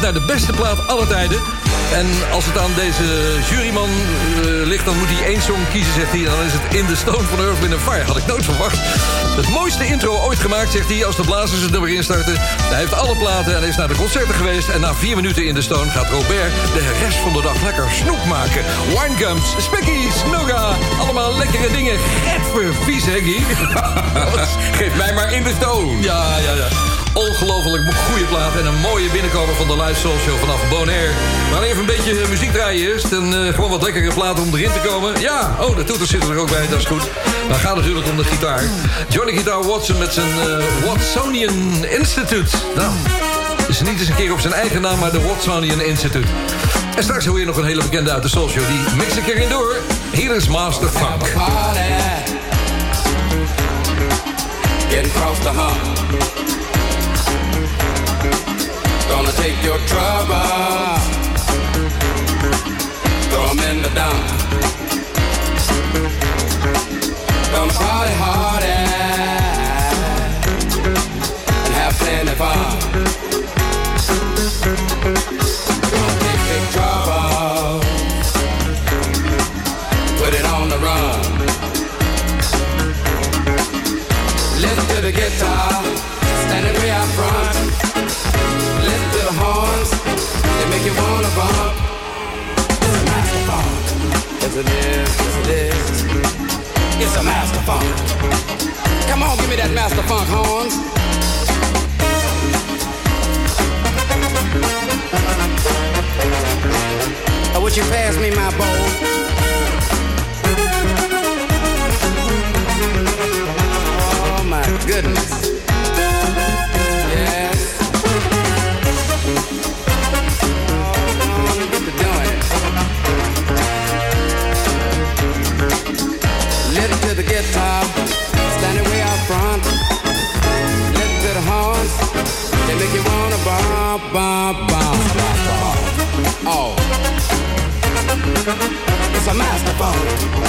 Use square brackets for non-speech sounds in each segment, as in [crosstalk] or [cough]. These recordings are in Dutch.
naar de beste plaat aller tijden. En als het aan deze juryman uh, ligt, dan moet hij één song kiezen, zegt hij. En dan is het In the Stone van Earth, Wind Fire. Had ik nooit verwacht. Het mooiste intro ooit gemaakt, zegt hij, als de blazers het nummer instarten. Hij heeft alle platen en is naar de concerten geweest. En na vier minuten In the Stone gaat Robert de rest van de dag lekker snoep maken. Winegums, spickies, nougat, allemaal lekkere dingen. Getver, vies, [laughs] Geef mij maar In the Stone. Ja, ja, ja. Ongelooflijk goede plaat. En een mooie binnenkomer van de live soul show vanaf Bonaire. Gaan even een beetje muziek draaien eerst. En uh, gewoon wat lekkere platen om erin te komen. Ja, oh, de toeters zitten er ook bij, dat is goed. Maar gaat natuurlijk om de gitaar. Johnny Guitar Watson met zijn uh, Watsonian Institute. Nou, is niet eens een keer op zijn eigen naam, maar de Watsonian Institute. En straks hoor je nog een hele bekende uit de Soul Show. Die mix ik erin door. Hier is Master Funk. Getting across the hump. Gonna take your troubles. Throw them in the dump. Gonna party hard and have plenty fun. Gonna take trouble. Put it on the run. Listen to the guitar, standing way out front. It's a master funk. It is, a master funk. Come on, give me that master funk horns. Oh, would you pass me my bowl? Oh goodness. Bump, bump, bump, bump, bump. Oh, it's a master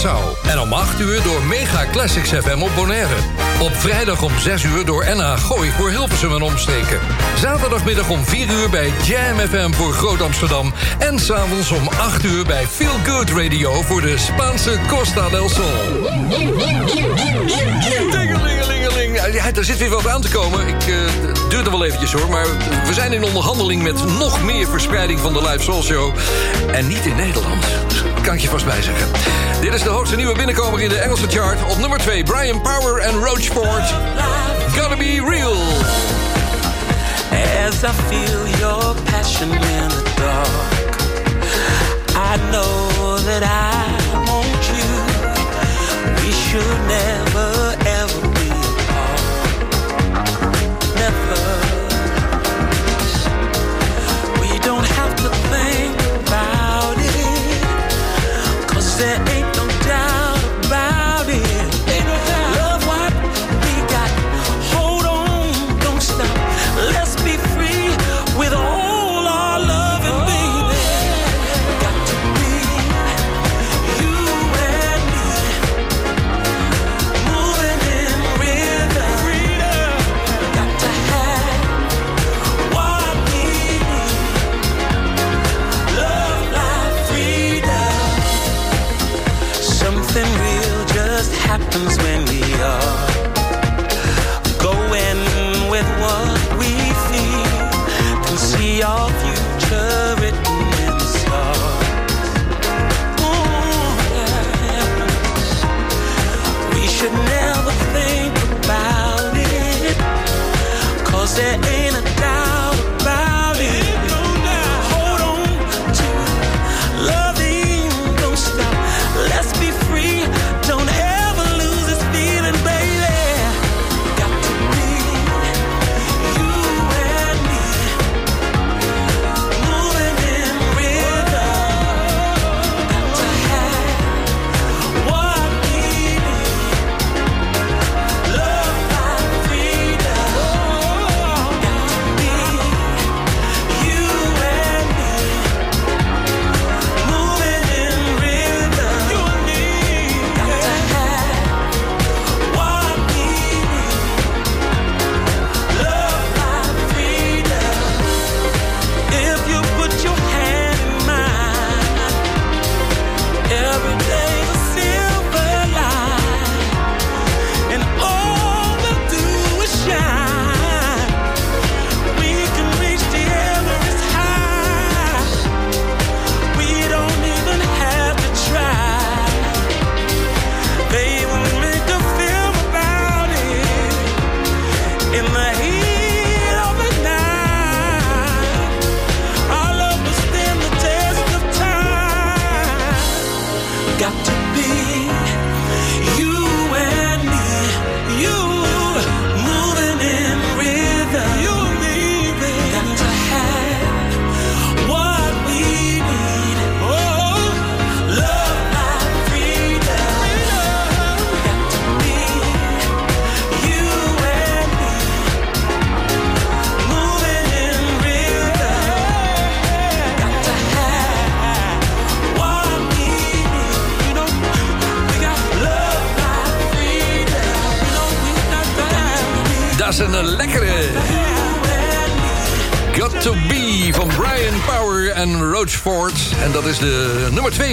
En om 8 uur door Mega Classics FM op Bonaire. Op vrijdag om 6 uur door NH Gooi voor Hilversum en omsteken. Zaterdagmiddag om 4 uur bij Jam FM voor Groot Amsterdam. En s'avonds om 8 uur bij Feel Good Radio voor de Spaanse Costa del Sol. Ja, er zit weer wat aan te komen. Ik uh, duurt er wel eventjes hoor. Maar we zijn in onderhandeling met nog meer verspreiding van de Live Soul Show. En niet in Nederland kan ik je vast bij zeggen. Dit is de hoogste nieuwe binnenkomer in de Engelse chart. Op nummer 2 Brian Power en Roachport. Gotta be real. As I feel your passion in the dark. I know that I want you. We should never ever be apart. Never. We don't have to think. there ain't say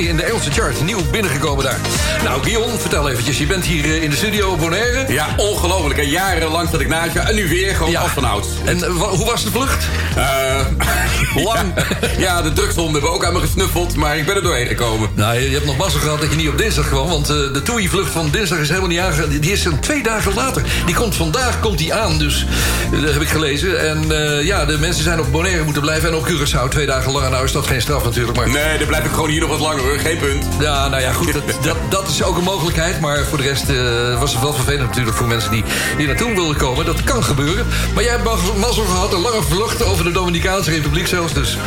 in de Engelse chart. Nieuw binnengekomen daar. Nou, Guillaume, vertel eventjes. Je bent hier eh, in de studio Bonaire. Ja, ongelooflijk. Jarenlang dat ik naast En nu weer gewoon ja. af van oud. En eh, hoe was de vlucht? Eh, eh, [laughs] lang. Ja. de drugshonden hebben ook aan me gesnuffeld, maar ik ben er doorheen gekomen. Nou, je, hebt nog mazzel gehad dat je niet op dinsdag kwam. Want eh, de toei vlucht van dinsdag is helemaal niet aangekomen. Die, is dan twee dagen later. Die komt vandaag komt die aan, dus eh, dat heb ik gelezen. En ja, de mensen zijn op Bonaire moeten blijven en op Curaçao twee dagen langer. Nou is dat geen straf natuurlijk, maar... Nee, dan blijf ik gewoon hier nog wat langer hoor, geen punt. Ja, nou ja, goed, dat, dat, dat is ook een mogelijkheid. Maar voor de rest was het wel vervelend natuurlijk voor mensen die hier naartoe wilden komen. Dat kan gebeuren. Maar jij hebt mazzel gehad, een lange vlucht over de Dominica. Republiek zelfs. Dus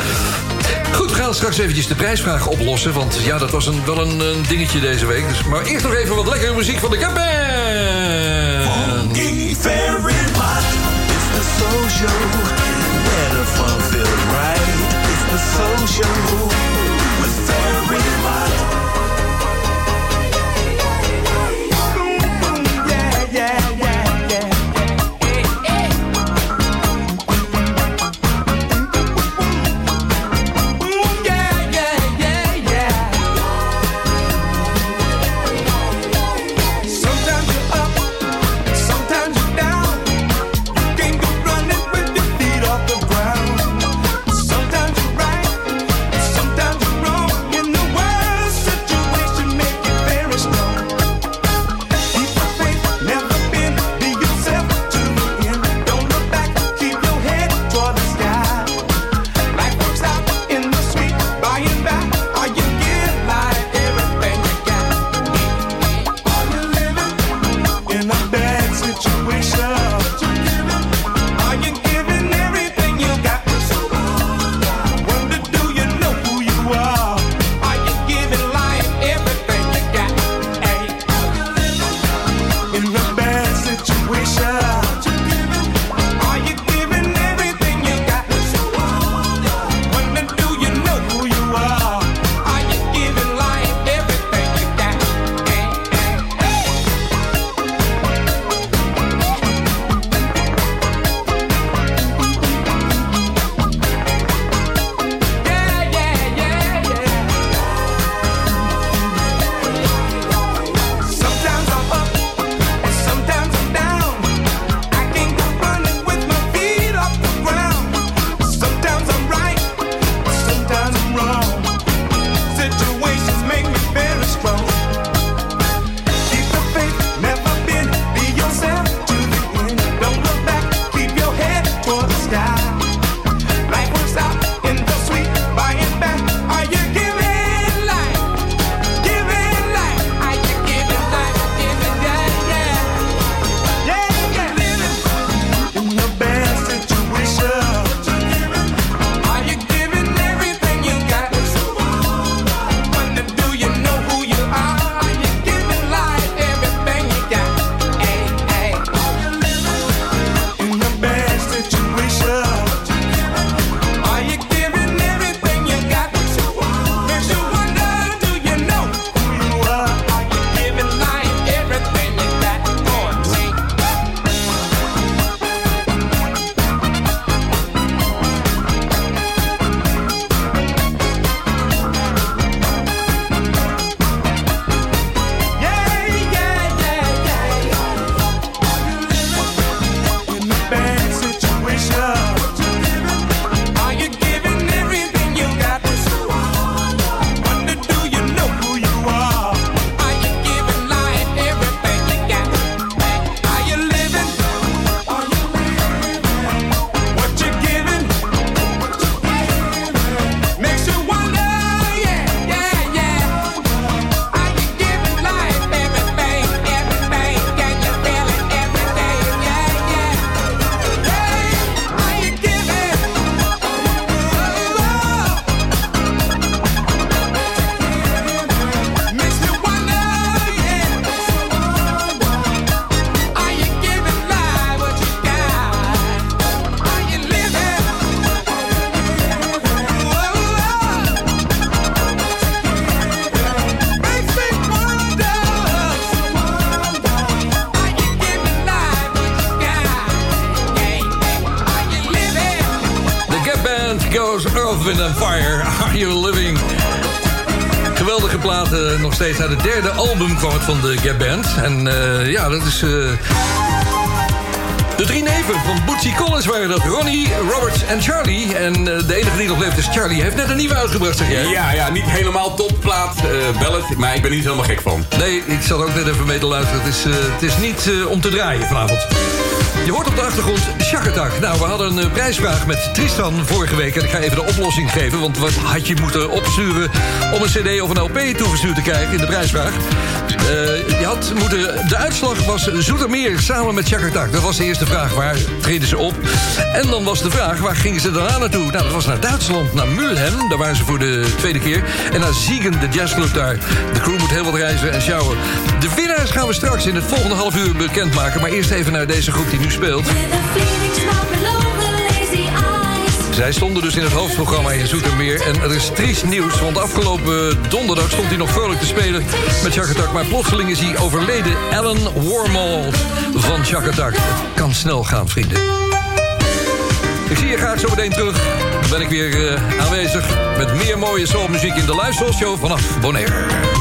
goed, we gaan straks eventjes de prijsvraag oplossen. Want ja, dat was een, wel een, dingetje deze week. Dus, maar eerst nog even wat lekkere muziek van de soul Wind and Fire. Are you living? Geweldige platen, nog steeds uit het derde album kwam het van de Gap Band. En eh, ja, dat is... eh, de drie neven van Bootsy Collins waren dat. Ronnie, Robert en Charlie. En eh, de enige die nog leeft is Charlie. Heeft net een nieuwe uitgebracht, zeg jij? Ja, ja, niet helemaal topplaat, eh ballet, maar ik ben niet helemaal gek van. Nee, ik zat ook net even mee te luisteren. Het is, het is niet om te draaien vanavond. Je hoort op de achtergrond Shakatak. Nou, we hadden een eh, prijsvraag met Tristan vorige week... en ik ga even de oplossing geven, want wat had je moeten opsturen... om een cd of een LP toegestuurd te krijgen in de prijsvraag? Eh, je had moeten, de uitslag was Zoetermeer samen met Shakatak. Dat was de eerste vraag, waar treden ze op? En dan was de vraag, waar gingen ze daarna naartoe? Nou, dat was naar Duitsland, naar Mülheim. Daar waren ze voor de tweede keer. En naar Ziegen, de jazzclub daar. De crew moet heel wat reizen en sjouwen. De winnaars gaan we straks in het volgende half uur bekendmaken. Maar eerst even naar deze groep die nu speelt. Zij stonden dus in het hoofdprogramma in Zoetermeer. En er is triest nieuws, want afgelopen donderdag stond hij nog vrolijk te spelen met Chakatak. Maar plotseling is hij overleden. Alan Warmall van Chakatak. Het kan snel gaan, vrienden. Ik zie je graag zo meteen terug. Dan ben ik weer eh, aanwezig met meer mooie soulmuziek in de live show vanaf Bonaire.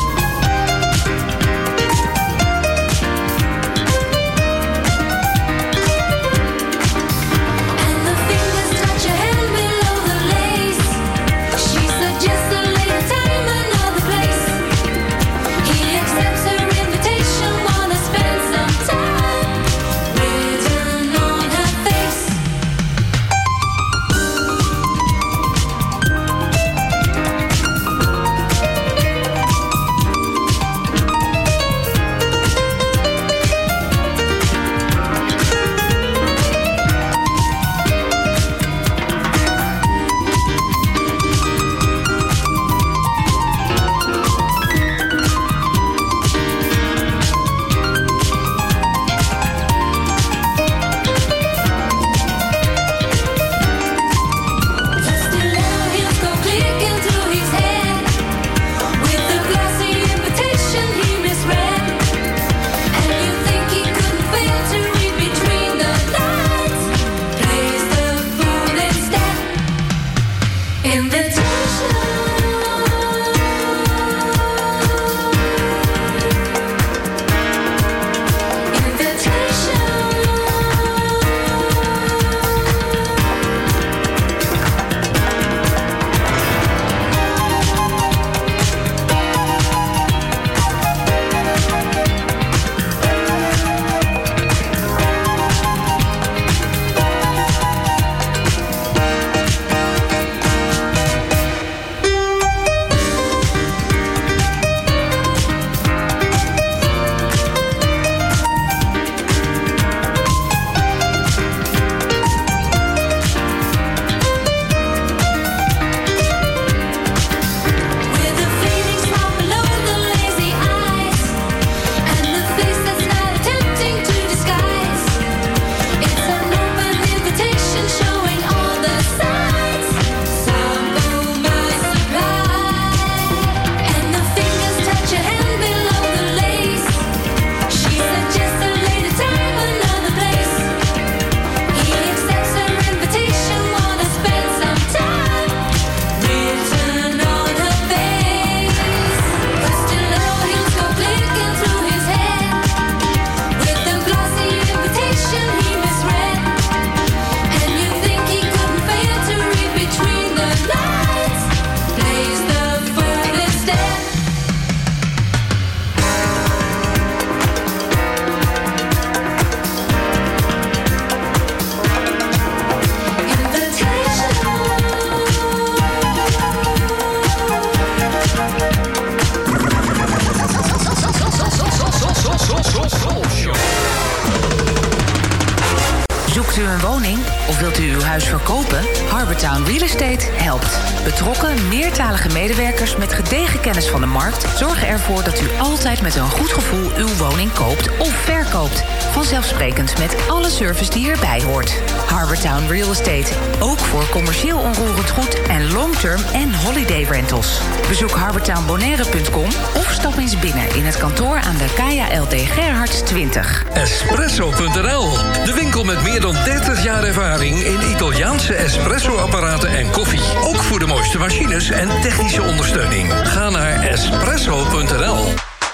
Van de markt ervoor dat u altijd met een goed gevoel uw woning koopt of verkoopt. Vanzelfsprekend met alle service die erbij hoort. Harbortown Real Estate. Ook voor commercieel onroerend goed en long-term en holiday rentals. Bezoek harbortownbonaire.com of stap eens binnen in het kantoor aan de Kaya LD Gerhards 20. Espresso.nl, de winkel met meer dan 30 jaar ervaring in Italiaanse espresso-apparaten en koffie. Ook voor de mooiste machines en technische ondersteuning. Ga naar espresso.nl.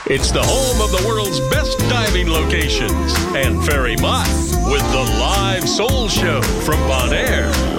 It's the home of the world's best diving locations and Ferry Mott with the live soul show from Bonaire. Very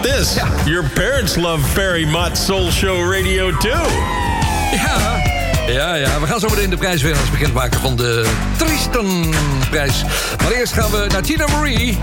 this? Your parents love Fairy Mott Soul Show Radio too. Ja. Ja, ja, we gaan zo meteen de prijsverlening beginnen maken van de Tristan-prijs. Maar eerst gaan we naar Tina Marie.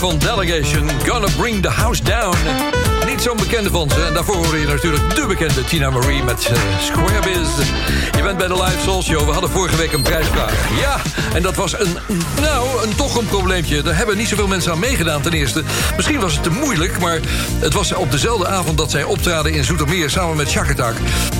Van Delegation, Gonna Bring the House Down. Niet zo'n bekende van ze. En daarvoor hoor je natuurlijk de bekende Tina Marie met eh, Square Biz. Je bent bij de Live Soul Show. We hadden vorige week een prijsvraag. Ja, en dat was een, nou, een, toch een probleempje. Er hebben niet zoveel mensen aan meegedaan ten eerste. Misschien was het te moeilijk, maar het was op dezelfde avond... dat zij optraden in Zoetermeer samen met Shakatak.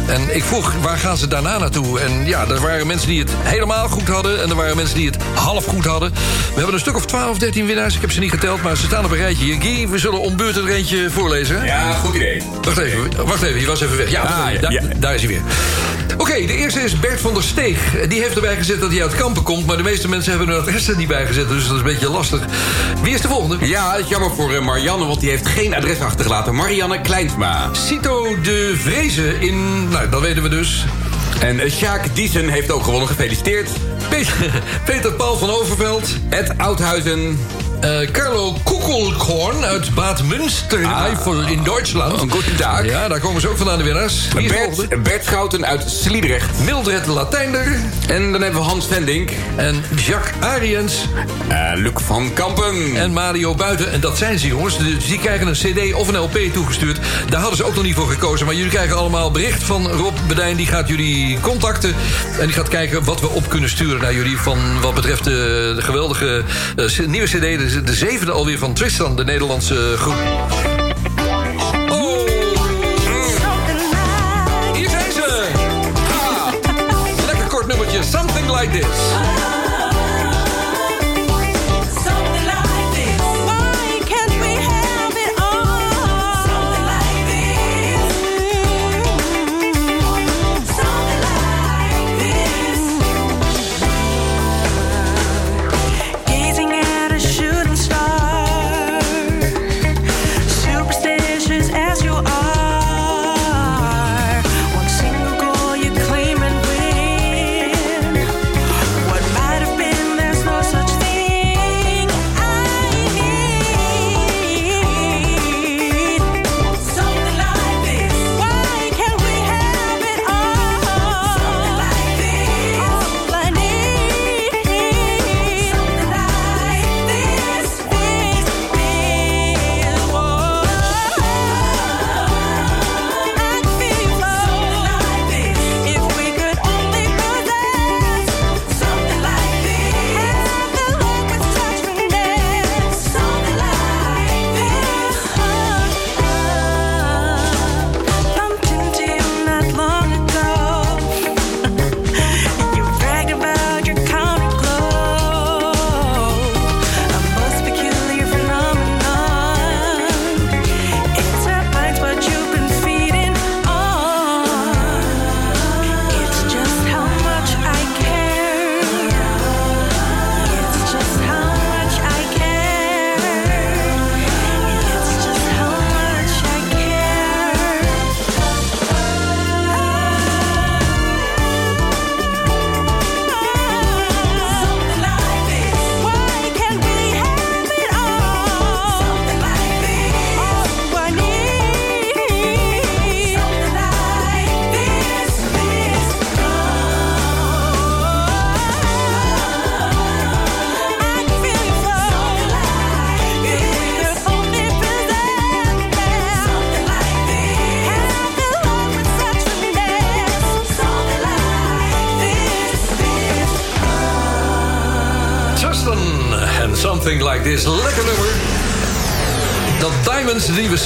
En ik vroeg, waar gaan ze daarna naartoe? En ja, er waren mensen die het helemaal goed hadden... en er waren mensen die het half goed hadden. We hebben een stuk of 12, 13 winnaars. Ik heb ze niet geteld, maar ze staan op een rijtje. Guy, we zullen om beurt er eentje voorlezen. Ja, goed idee. Wacht even, wacht even, je was even weg. Ja, Ah, ja, Da- ja. daar is hij weer. Oké, de eerste is Bert van der Steeg. Die heeft erbij gezet dat hij uit Kampen komt... maar de meeste mensen hebben hun adres er niet bij gezet... dus dat is een beetje lastig. Wie is de volgende? Ja, dat is jammer voor eh, Marianne, want die heeft geen adres achtergelaten. Marianne Kleinsma. Cito de Vrezen in... Nou, dat weten we dus. En uh, Sjaak Diesen heeft ook gewonnen. Gefeliciteerd. Peter, [laughs] Peter Paul van Overveld. Ed Oudhuizen. Eh, Carlo Kuckelkorn uit Bad Münster, Ah. Eifel in Duitsland. Een goede dag. Ja, daar komen ze ook vandaan, de winnaars. Bert, Bert Schouten uit Sliedrecht. Mildred Latijnder. En dan hebben we Hans Vendink. En Jacques Ariens. Eh, Luc van Kampen. En Mario Buiten. En dat zijn ze, jongens. Dus die krijgen een cd of een LP toegestuurd. Daar hadden ze ook nog niet voor gekozen. Maar jullie krijgen allemaal bericht van Rob Bedijn. Die gaat jullie contacten. En die gaat kijken wat we op kunnen sturen naar jullie... van wat betreft de, de geweldige eh, nieuwe cd. De, de zevende alweer van Tristan, de Nederlandse groep. Oh! Hier zijn ze! Ha! Lekker kort nummertje. Something like this.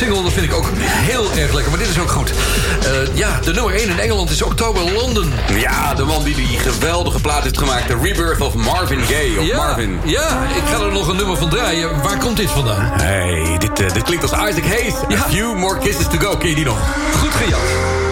Single, dat vind ik ook heel erg lekker. Maar dit is ook goed. Eh, ja, de nummer 1 in Engeland is Oktober London. Ja, de man die die geweldige plaat heeft gemaakt. The Rebirth of Marvin Gaye. Of Ja, Marvin. ja, ik ga er nog een nummer van draaien. Waar komt dit vandaan? Hey, dit, eh, dit klinkt als Isaac Hayes. Ja. A few more kisses to go. Ken je die nog? Goed gejat.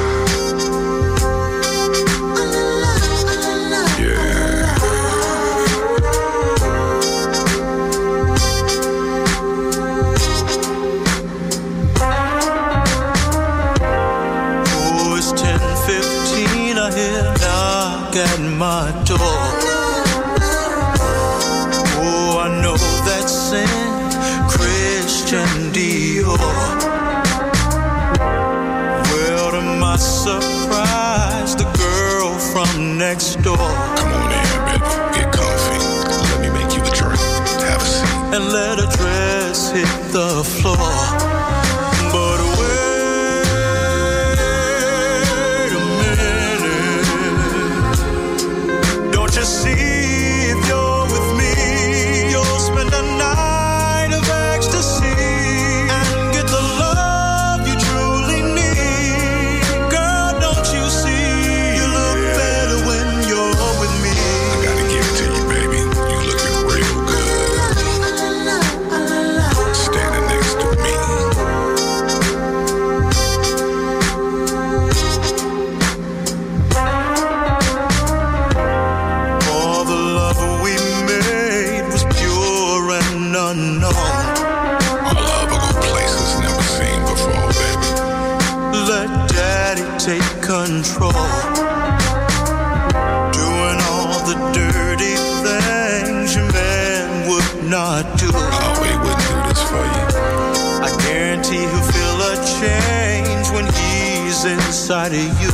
Inside of you.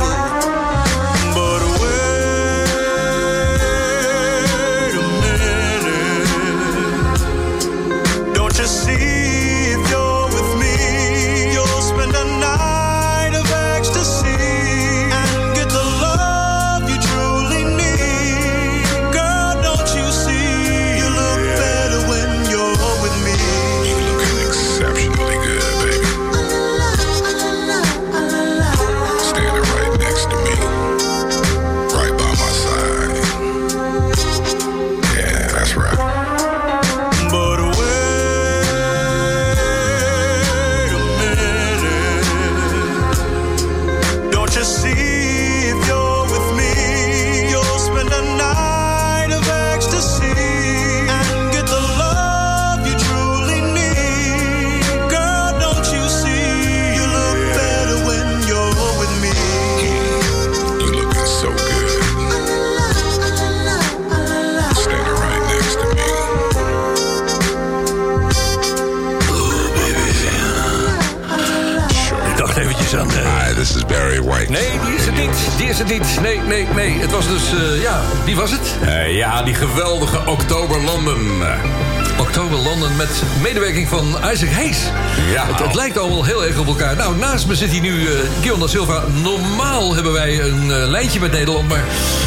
Is het niet. Nee, nee, nee. Het was dus, eh, ja, wie was het? Eh, ja, die geweldige Oktober London. Eh, Oktober London met medewerking van Isaac Hayes. Ja. Het, het lijkt allemaal heel erg op elkaar. Nou, naast me zit hier nu uh, Guillaume da Silva. Normaal hebben wij een eh, lijntje met Nederland, maar...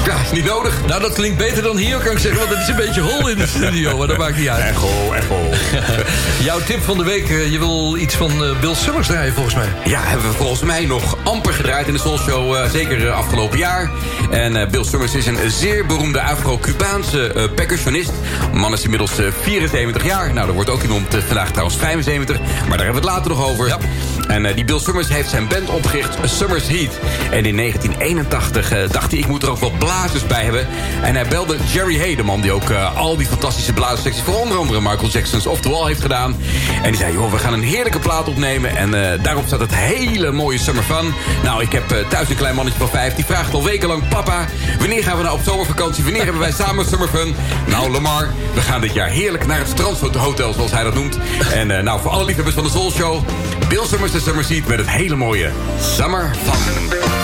Ja, is niet nodig. Nou, dat klinkt beter dan hier, kan ik zeggen. Want het is een beetje hol in de studio, maar dat maakt niet uit. Echo, echo. [laughs] Jouw tip van de week, eh, je wil iets van eh, Bill Summers draaien volgens mij. Ja, hebben we volgens mij nog amper gedraaid in de Soul Show. eh, zeker afgelopen jaar. En Bill Summers is een zeer beroemde Afro-Cubaanse percussionist. Man is inmiddels eh, 74 jaar. Nou, er wordt ook iemand vandaag trouwens 75. Maar daar hebben we het later nog over. Ja. En eh, die Bill Summers heeft zijn band opgericht, Summers Heat. En in 1981 eh, dacht hij, ik moet er ook wat blazers bij hebben. En hij belde Jerry Hay, de man die ook eh, al die fantastische blazerssecties... voor onder andere Michael Jackson's Off The Wall heeft gedaan. En die zei, joh, we gaan een heerlijke plaat opnemen. En daarop staat het hele mooie Summer Fun. Nou, ik heb thuis een klein mannetje van vijf. Die vraagt al wekenlang, papa, wanneer gaan we nou op zomervakantie? Wanneer hebben wij samen Summer Fun? Nou, Lamar, we gaan dit jaar heerlijk naar het strandhotel, zoals hij dat noemt. En nou, voor alle liefhebbers van de Soul Show... Bill Summers en Summer Seat met het hele mooie Summer Fun.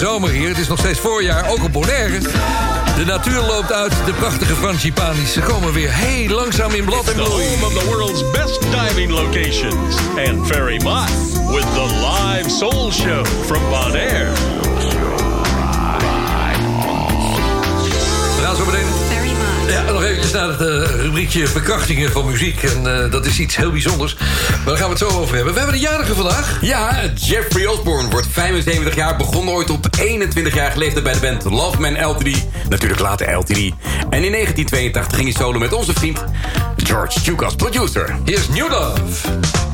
Zomer hier, het is nog steeds voorjaar, ook op Bonaire. De natuur loopt uit, de prachtige frangipanis. Ze komen weer heel langzaam in blad en The bloei. home of the world's best diving locations. And Ferry Mott with the live soul show from rubriekje verkrachtingen van muziek. En eh, dat is iets heel bijzonders. Maar daar gaan we het zo over hebben. We hebben de jarige vandaag. Ja, Jeffrey Osborne wordt 75 jaar. Begon ooit op 21 jaar leeftijd bij de band Love Man LTD. Natuurlijk later LTD. En in 1982 ging hij solo met onze vriend George Duke als producer. Hier is New Love.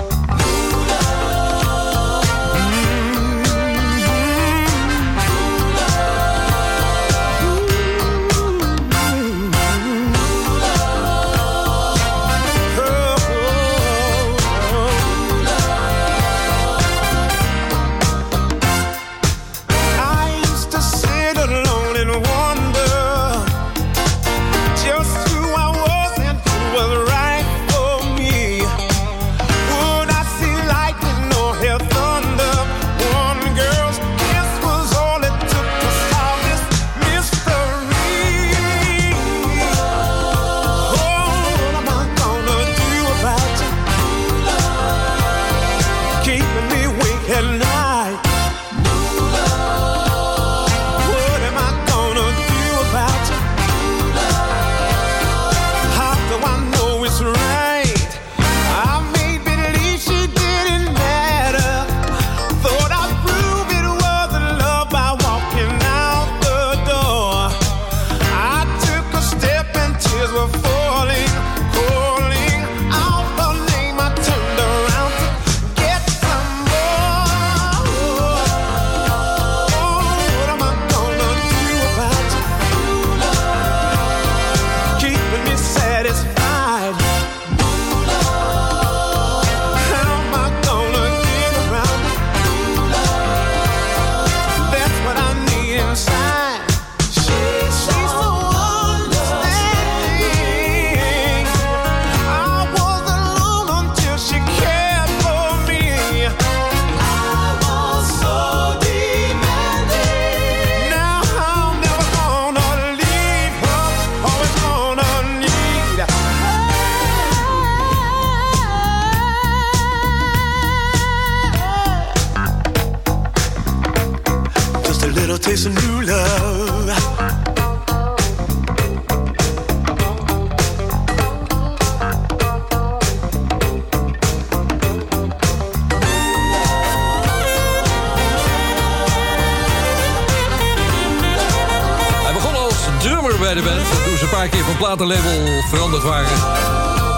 Platenlabel veranderd waren.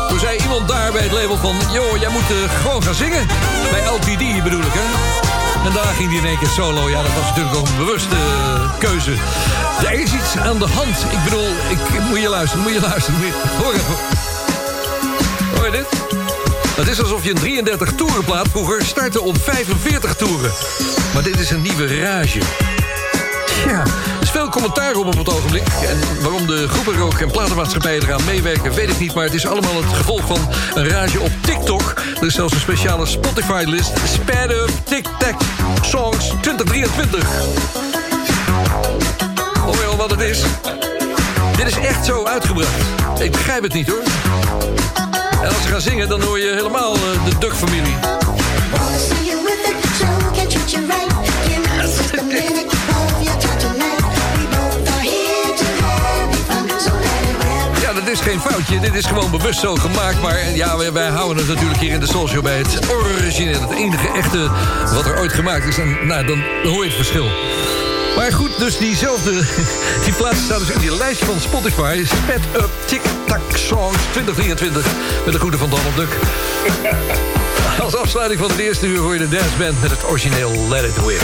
Toen zei iemand daar bij het label van... joh, jij moet eh, gewoon gaan zingen. Bij LTD bedoel ik, hè? En daarna ging hij in één keer solo. Ja, dat was natuurlijk ook een bewuste eh, keuze. Er is iets aan de hand. Ik bedoel, ik, moet je luisteren, moet je luisteren. Moet hoor je dit? Het is alsof je een 33 toerenplaat vroeger startte op 45 toeren. Maar dit is een nieuwe rage. Commentaar op op het ogenblik. En waarom de groepen ook en platenmaatschappijen eraan meewerken, weet ik niet. Maar het is allemaal het gevolg van een rage op TikTok. Er is zelfs een speciale Spotify-list. Sped Up TikTok Songs 2023. Hoor je wat het is? Dit is echt zo uitgebracht. Ik begrijp het niet hoor. En als ze gaan zingen, dan hoor je helemaal eh, de Duck-familie. Dat is geen foutje. Dit is gewoon bewust zo gemaakt. Maar ja, wij, houden het natuurlijk hier in de Show bij het origineel. Het enige echte wat er ooit gemaakt is. En nou, dan hoor je het verschil. Maar goed, dus diezelfde... [laughs] Die plaats staat dus in die lijst van Spotify. Sped Up TikTok Songs 2023. Met de goede van Donald Duck. [laughs] Als afsluiting van het eerste uur hoor je de Dance Band met het origineel Let It Whip.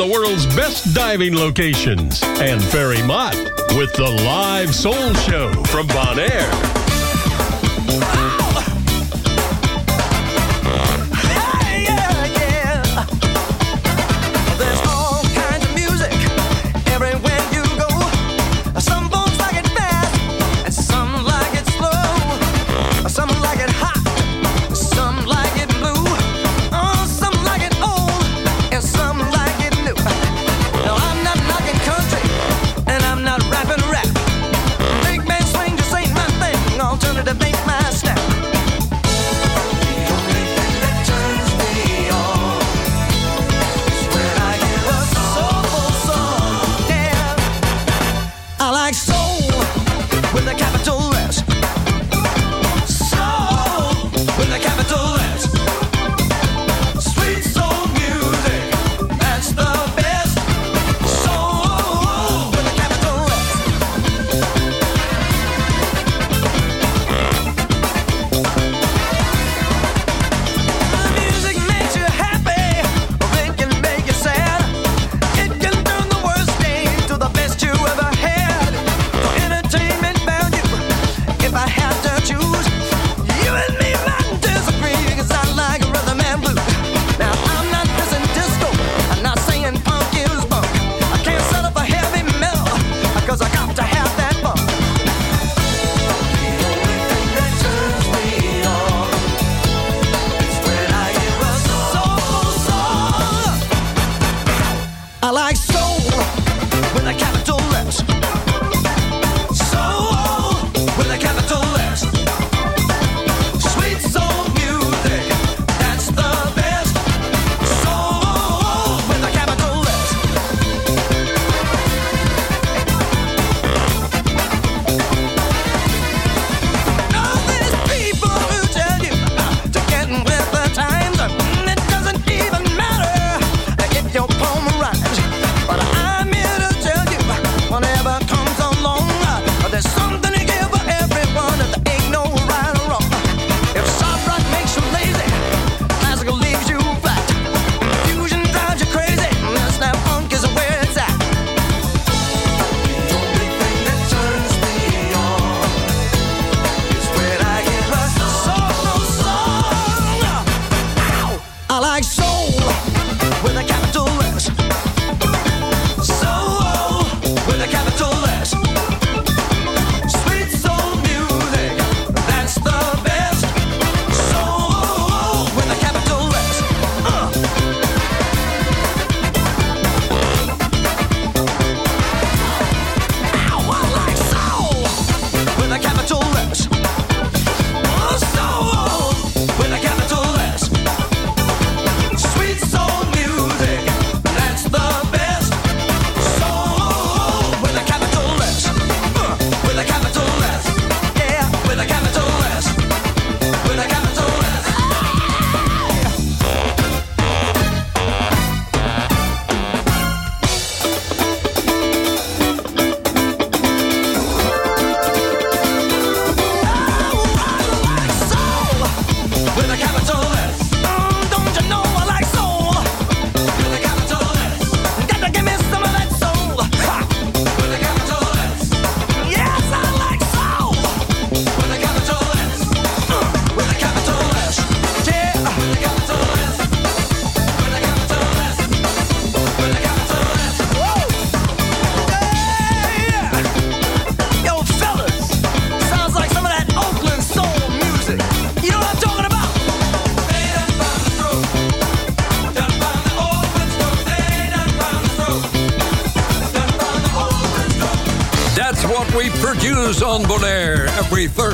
of the world's best diving locations and Ferry Mott with the live soul show from Bon Air.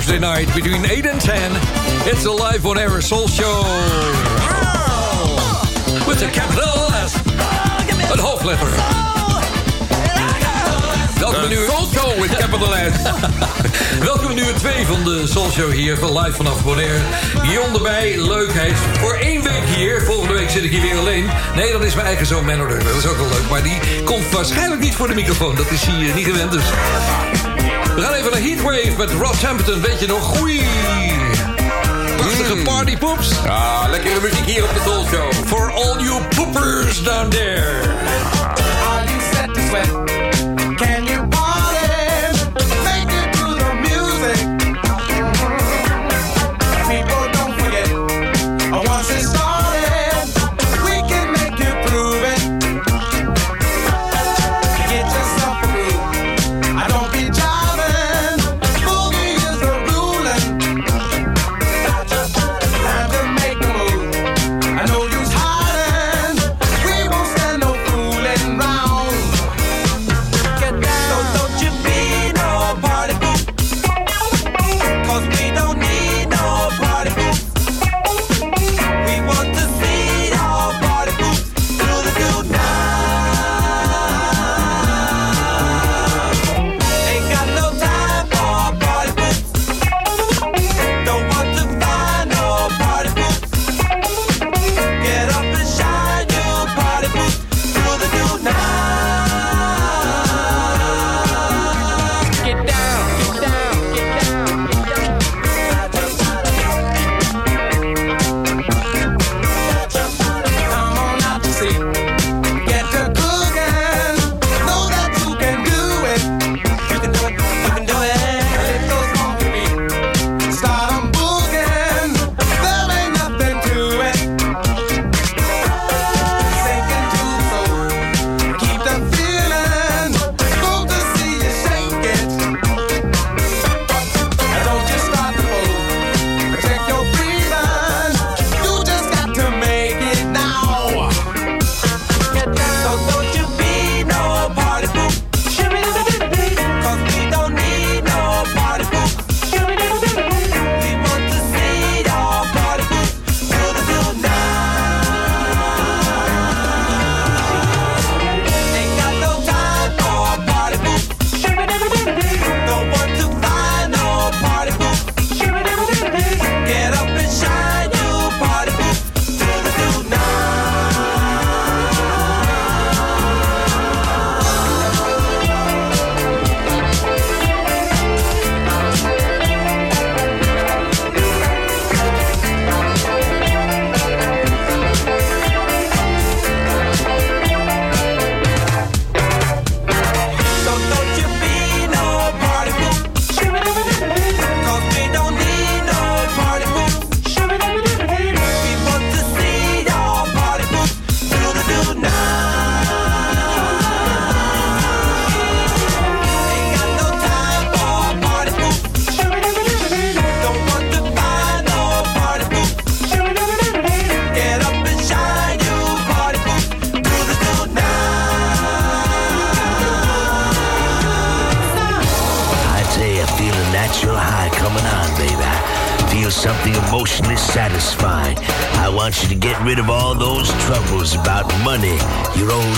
Thursday night between 8 and 10. It's a live on air soul show. Oh. With a capital S. Een hoofdletter. Welkom nu... Soul Show with capital S. [laughs] Welkom nu 2 van de Soul Show hier, live vanaf Bonaire. Guillaume erbij, leuk. Hij is voor één week hier. Volgende week zit ik hier weer alleen. Nee, dat is mijn eigen zoon Manor. Dat is ook wel leuk. Maar die komt waarschijnlijk niet voor de microfoon. Dat is hij eh, niet gewend, dus... We gaan even naar Heatwave met Rob Hampton. Weet je nog? Goeie! Prachtige mm. party partypoeps. Ah, lekkere muziek hier op de Soul Show. For all you poopers down there. You set sweat?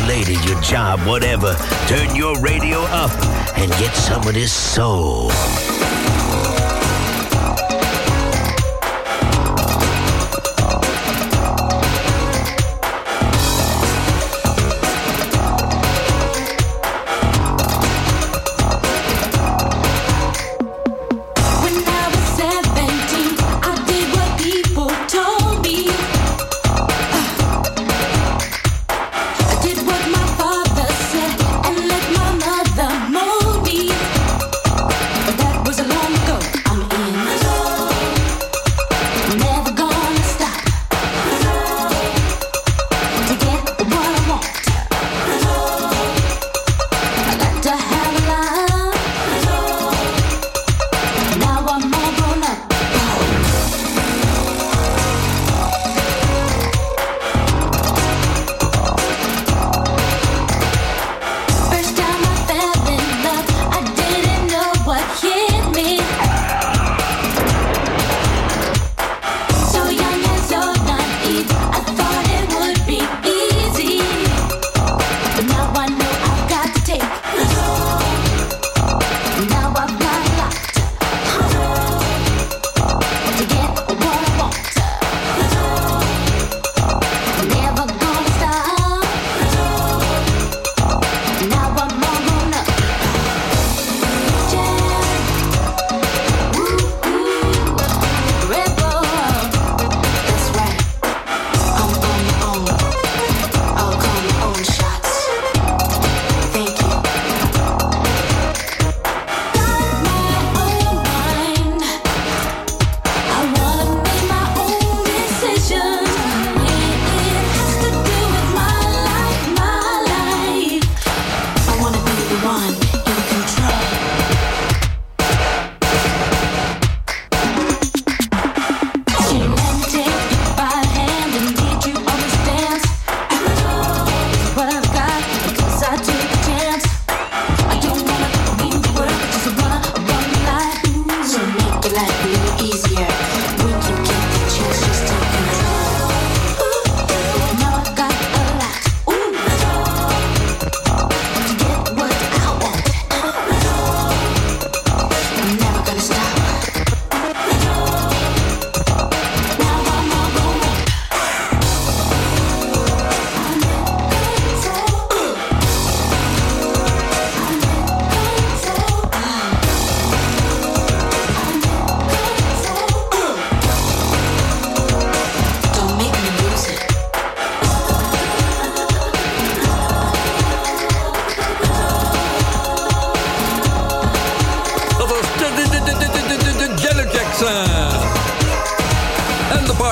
Lady, your job, whatever. Turn your radio up and get some of this soul.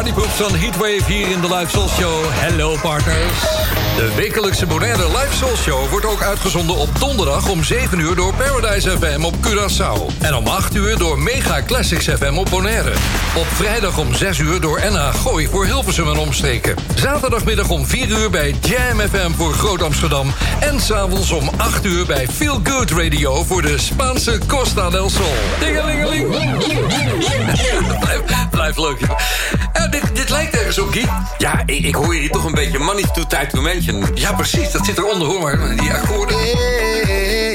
Party Poops van Heatwave hier in de Live Soul Show. Hello partners. De wekelijkse Bonaire Live Soul Show wordt ook uitgezonden op donderdag om 7 uur door Paradise FM op Curaçao. En om 8 uur door Mega Classics FM op Bonaire. Op vrijdag om 6 uur door NH Gooi voor Hilversum en omstreken. Zaterdagmiddag om 4 uur bij Jam FM voor Groot Amsterdam. En s'avonds om 8 uur bij Feel Good Radio voor de Spaanse Costa del Sol. Dingelingeling. blijf, blijf leuk. Eh, dit, dit lijkt ergens op, Guy. Ja, ik, ik hoor je hier toch een beetje money to time Ja, precies. Dat zit eronder, hoor. Maar die akkoorden...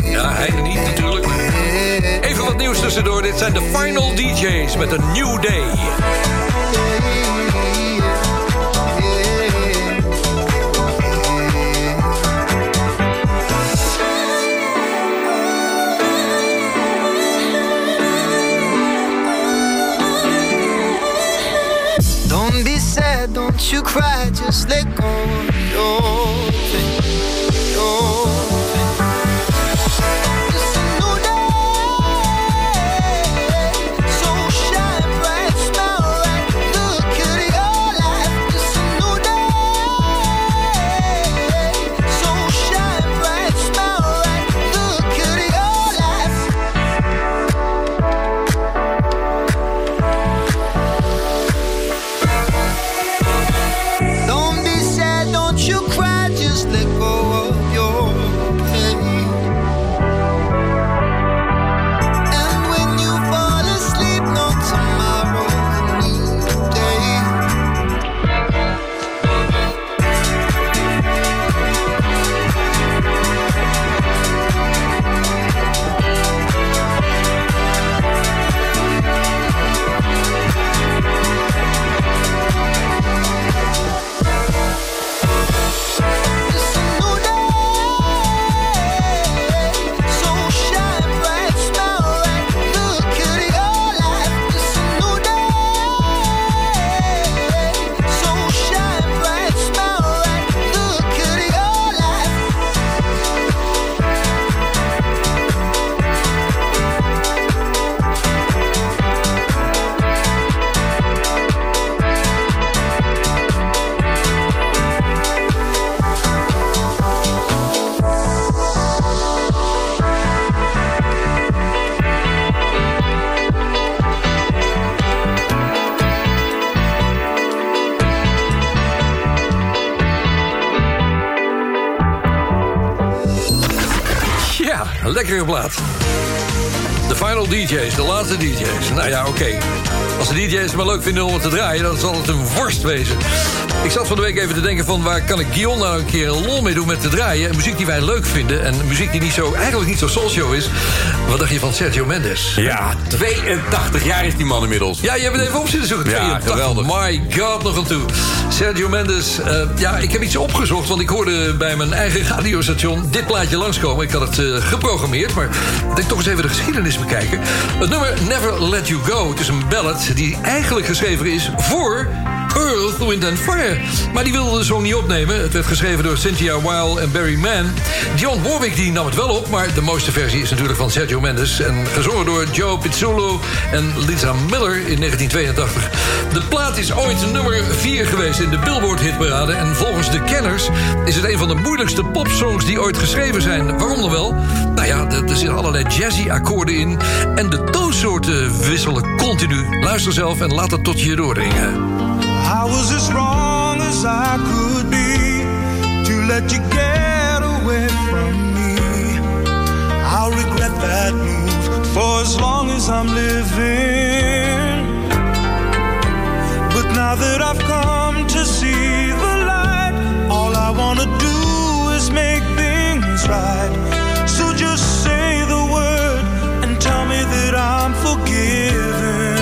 Ja, hij niet natuurlijk. Even wat nieuws tussendoor. Dit zijn de Final DJ's met een New Day. Don't be sad, don't you cry, just let go of plaat. De final DJ's, de laatste DJ's. Nou ja, oké. Als de DJ's het maar leuk vinden om het te draaien... dan zal het een worst wezen. Ik zat van de week even te denken van... waar kan ik Guillaume nou een keer een lol mee doen met te draaien? En muziek die wij leuk vinden. En muziek die niet zo, eigenlijk niet zo soulshow is. Wat dacht je van Sergio Mendes? Ja, 82 jaar is die man inmiddels. Ja, je hebt het even op zitten zoeken. Ja, 82. geweldig. My god, nog aan toe. Sergio Mendes. eh, ja, ik heb iets opgezocht, want ik hoorde bij mijn eigen radiostation dit plaatje langskomen. Ik had het eh, geprogrammeerd, maar ik toch eens even de geschiedenis bekijken. Het nummer Never Let You Go. Het is een ballad die eigenlijk geschreven is voor Earth, Wind and Fire. Maar die wilde de song niet opnemen. Het werd geschreven door Cynthia Weil en Barry Mann. John Warwick die nam het wel op, maar de mooiste versie is natuurlijk van Sergio Mendes. En gezongen door Joe Pizzolo en Lisa Miller in 1982. De plaat is ooit nummer 4 geweest in de Billboard hitparade. En volgens de kenners is het een van de moeilijkste popsongs die ooit geschreven zijn. Waarom dan wel? Nou ja, er, er zitten allerlei jazzy akkoorden in. En de toonsoorten wisselen continu. Luister zelf en laat het tot je doordringen. I was as wrong as I could be to let you get away from me. I'll regret that move for as long as I'm living. But now that I've come to see the light, all I wanna do is make things right. So just say the word and tell me that I'm forgiven.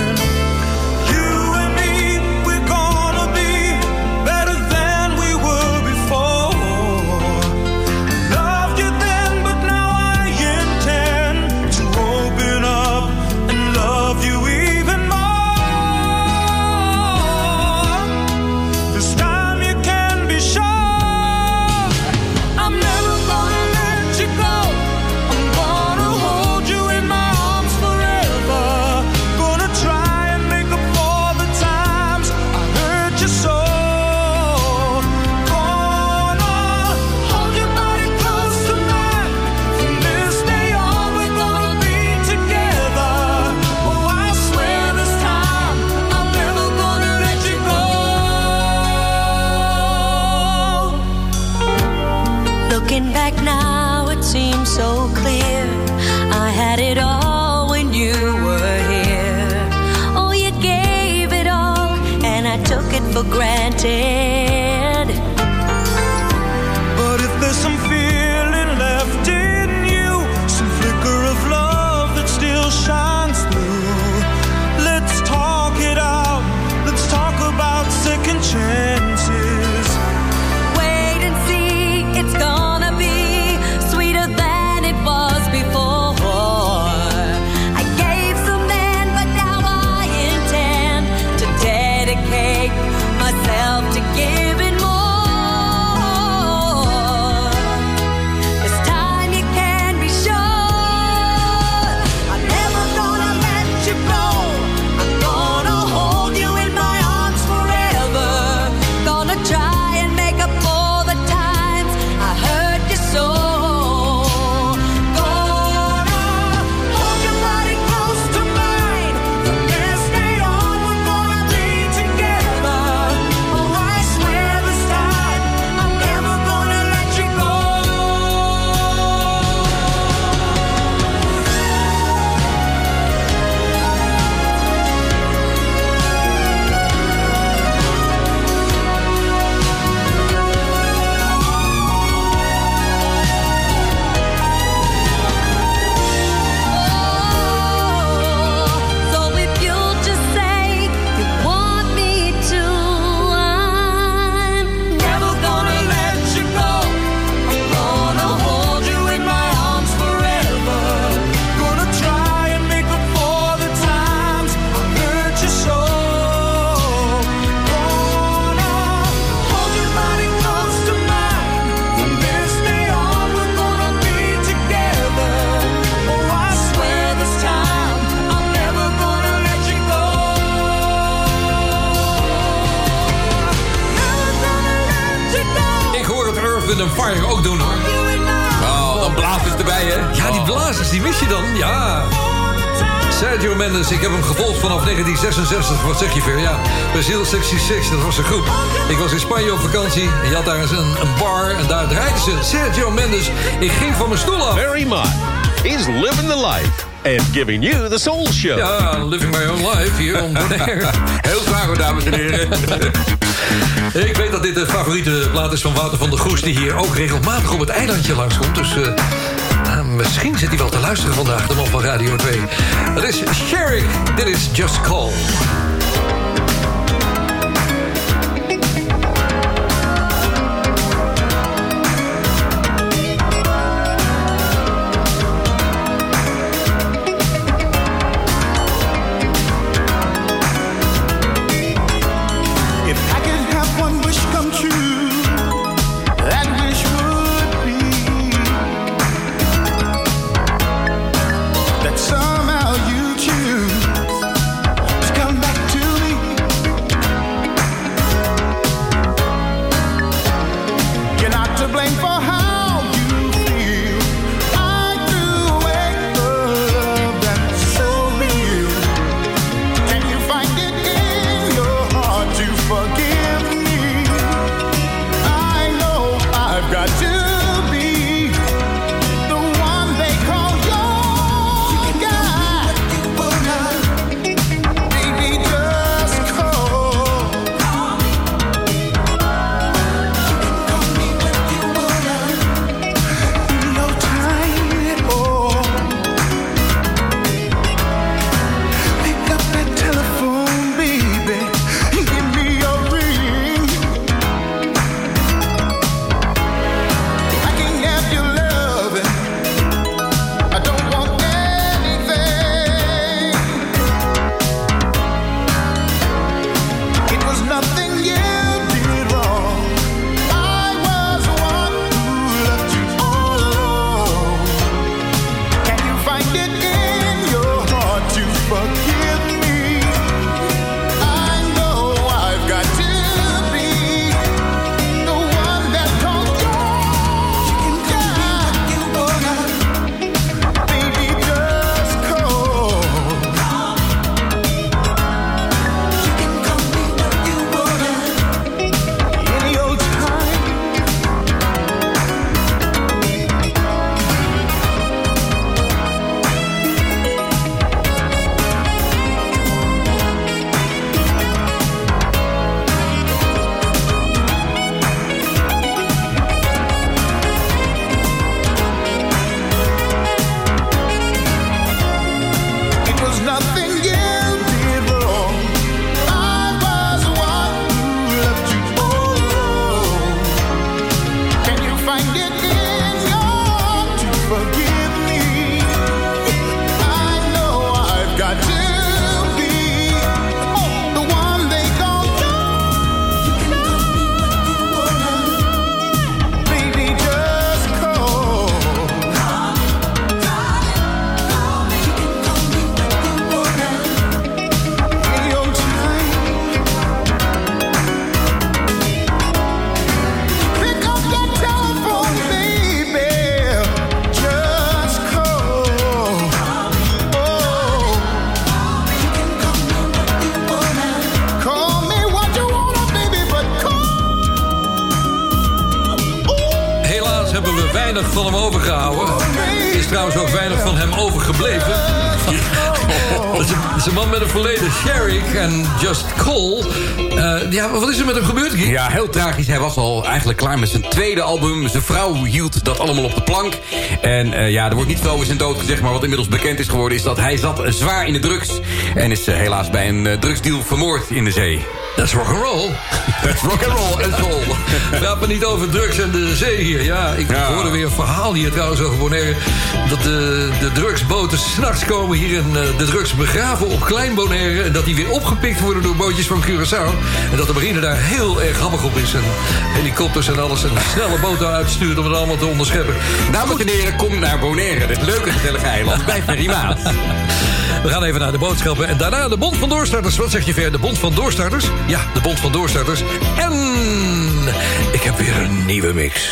For Het Earth, Wind Fire ook doen hoor. Oh, dan blazers erbij, hè? Ja, die blazers, die mis je dan. Ja. Sergio Mendes, ik heb hem gevolgd vanaf 1966. Wat zeg je, Ver? Ja, Brazil 66, dat was zo goed. Ik was in Spanje op vakantie. En je had daar eens een, een bar. En daar draaiden ze Sergio Mendes. Ik ging van mijn stoel af. Barry Mott is living the life and giving you the Soul Show. Ja, living my own life hier on air. [laughs] Heel graag, dames en heren. [laughs] Ik weet dat dit de favoriete plaat is van Wouter van der Goes... die hier ook regelmatig op het eilandje langskomt. Dus eh, nou, misschien zit hij wel te luisteren vandaag, de man van Radio 2. Het is Sherrick, dit is Just Call. Van hem overgehouden. Er is trouwens ook weinig van hem overgebleven. [laughs] Dat is een- man met een verleden. Sherrick en Just Cole. Eh, ja, wat is er met hem gebeurd, Guy? Ja, heel tragisch. Hij was al eigenlijk klaar met zijn tweede album. Zijn vrouw hield dat allemaal op de plank. En eh, ja, er wordt niet veel over zijn dood gezegd... maar wat inmiddels bekend is geworden... is dat hij zat zwaar in de drugs. En is eh, helaas bij een drugsdeal vermoord in de zee. Dat is rock'n'roll. Dat is rock'n'roll en soul. [laughs] Praat me niet over drugs en de zee hier. Ja, ik Ja. hoorde weer een verhaal hier trouwens over Bonaire. Dat de, de drugsboten s'nachts komen hier en eh, de drugs begraven op Klein Bonaire. En dat die weer opgepikt worden door bootjes van Curaçao. En dat de marine daar heel erg hammig op is. En helikopters en alles. En snelle boten uitstuurt om het allemaal te onderscheppen. Dames en heren, kom naar Bonaire. Dit leuke gezellige eiland bij Ferry Maat. [laughs] We gaan even naar de boodschappen. En daarna de Bond van Doorstarters. Wat zeg je ver? De Bond van Doorstarters? Ja, de Bond van Doorstarters. En ik heb weer een nieuwe mix.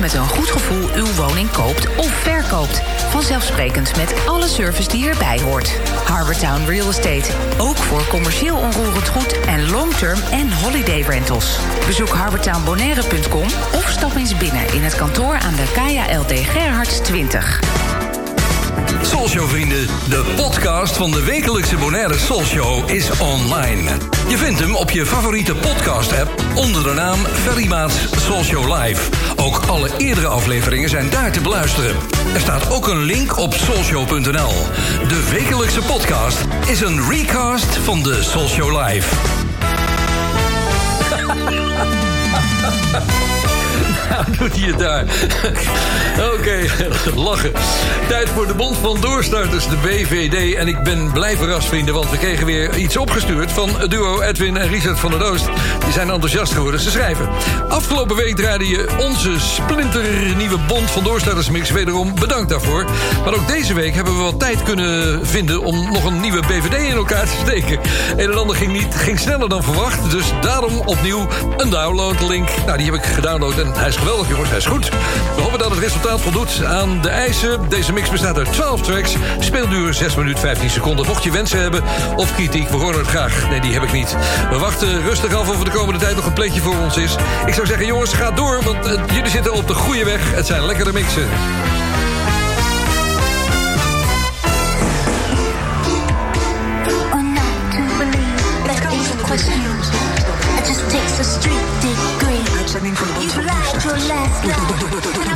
Met een goed gevoel uw woning koopt of verkoopt. Vanzelfsprekend met alle service die erbij hoort. Harbortown Real Estate. Ook voor commercieel onroerend goed en long-term en holiday rentals. Bezoek harbortownbonaire.com of stap eens binnen in het kantoor aan de Kaya LD Gerhards 20. Soulshow vrienden, de podcast van de wekelijkse Bonaire Soulshow is online. Je vindt hem op je favoriete podcast app onder de naam Ferry Soulshow Live. Ook alle eerdere afleveringen zijn daar te beluisteren. Er staat ook een link op soulshow.nl. De wekelijkse podcast is een recast van de Soulshow Live. [laughs] [laughs] Doet hij het daar. [laughs] Oké, lachen. Tijd voor de Bond van Doorstarters, de BVD. En ik ben blij verrast, vrienden, want we kregen weer iets opgestuurd... van duo Edwin en Richard van der Oost. Die zijn enthousiast geworden, ze schrijven. Afgelopen week draaide je onze splinternieuwe Bond van Doorstarters mix. Wederom bedankt daarvoor. Maar ook deze week hebben we wat tijd kunnen vinden... om nog een nieuwe BVD in elkaar te steken. Een en ander ging, niet, ging sneller dan verwacht. Dus daarom opnieuw een downloadlink. Nou, die heb ik gedownload en hij is geweldig, jongens. Hij is goed. We hopen dat het resultaat voldoet aan de eisen. Deze mix bestaat uit 12 tracks. Speelduur 6 minuten 15 seconden. Mocht je wensen hebben of kritiek, we horen het graag. Nee, die heb ik niet. We wachten rustig af of er de komende tijd nog een plekje voor ons is. Ik zou zeggen, jongens, ga door, want eh, jullie zitten op de goede weg. Het zijn lekkere mixen. It just takes a street degree. natural last.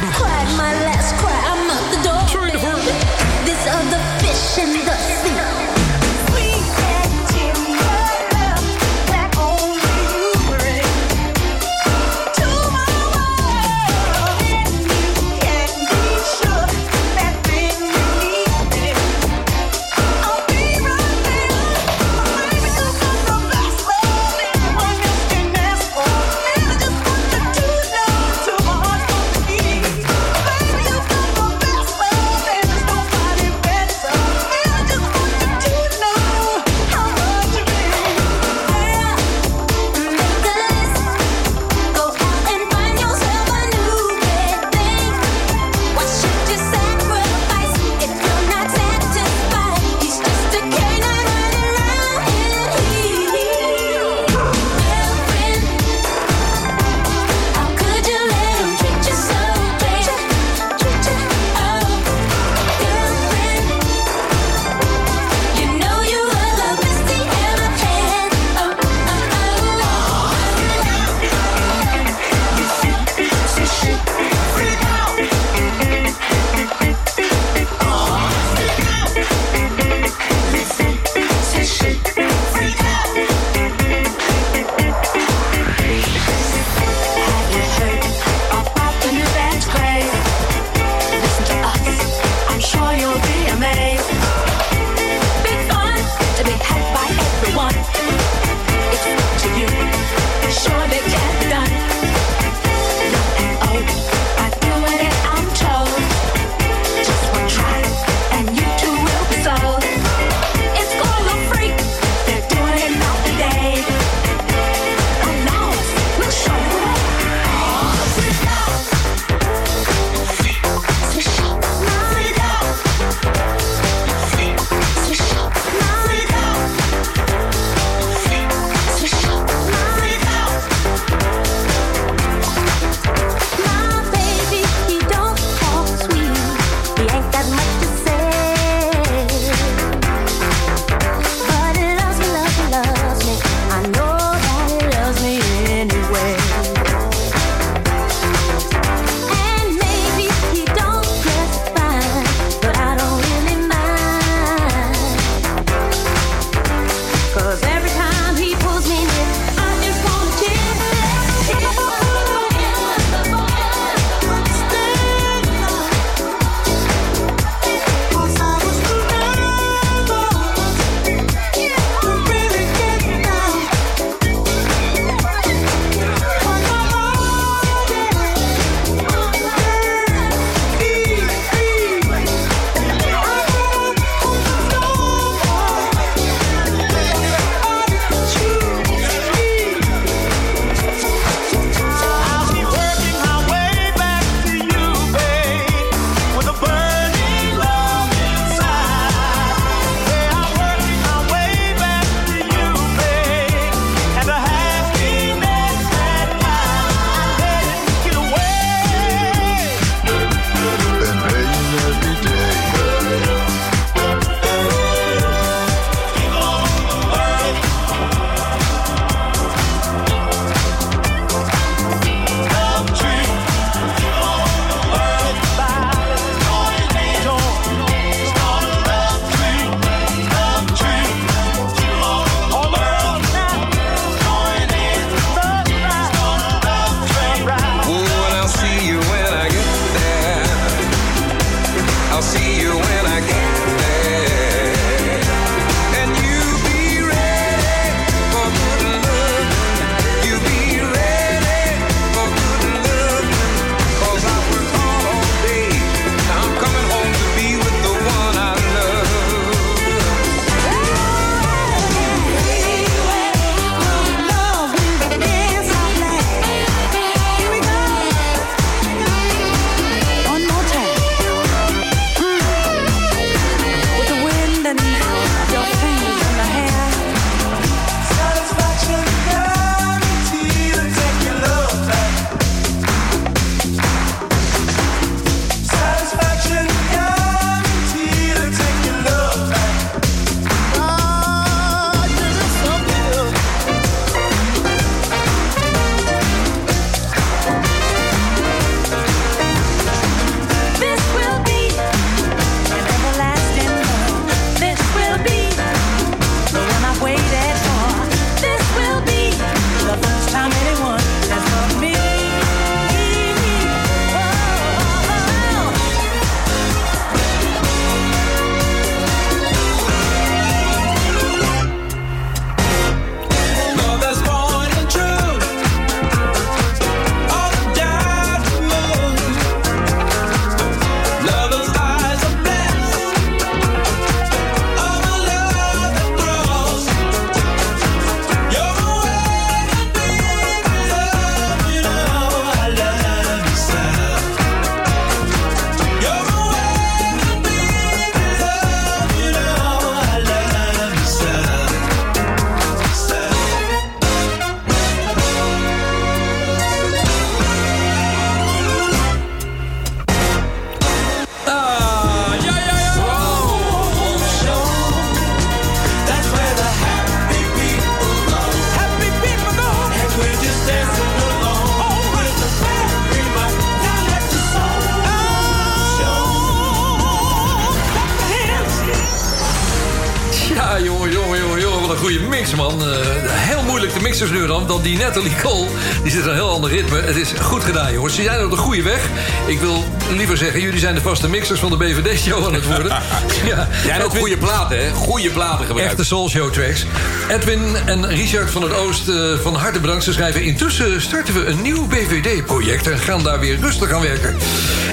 Die Natalie Cole, die zit een heel ander ritme. Het is goed gedaan, jongens. Ze zijn op de goede weg. Ik wil liever zeggen, jullie zijn de vaste mixers van de BVD-show aan het worden. [laughs] ja, Jij hebt ook goede platen, hè? Goede platen gebruikt. Echte Soul Show tracks. Edwin en Richard van het Oost eh, van harte bedankt. Ze schrijven intussen starten we een nieuw BVD-project... en gaan daar weer rustig aan werken.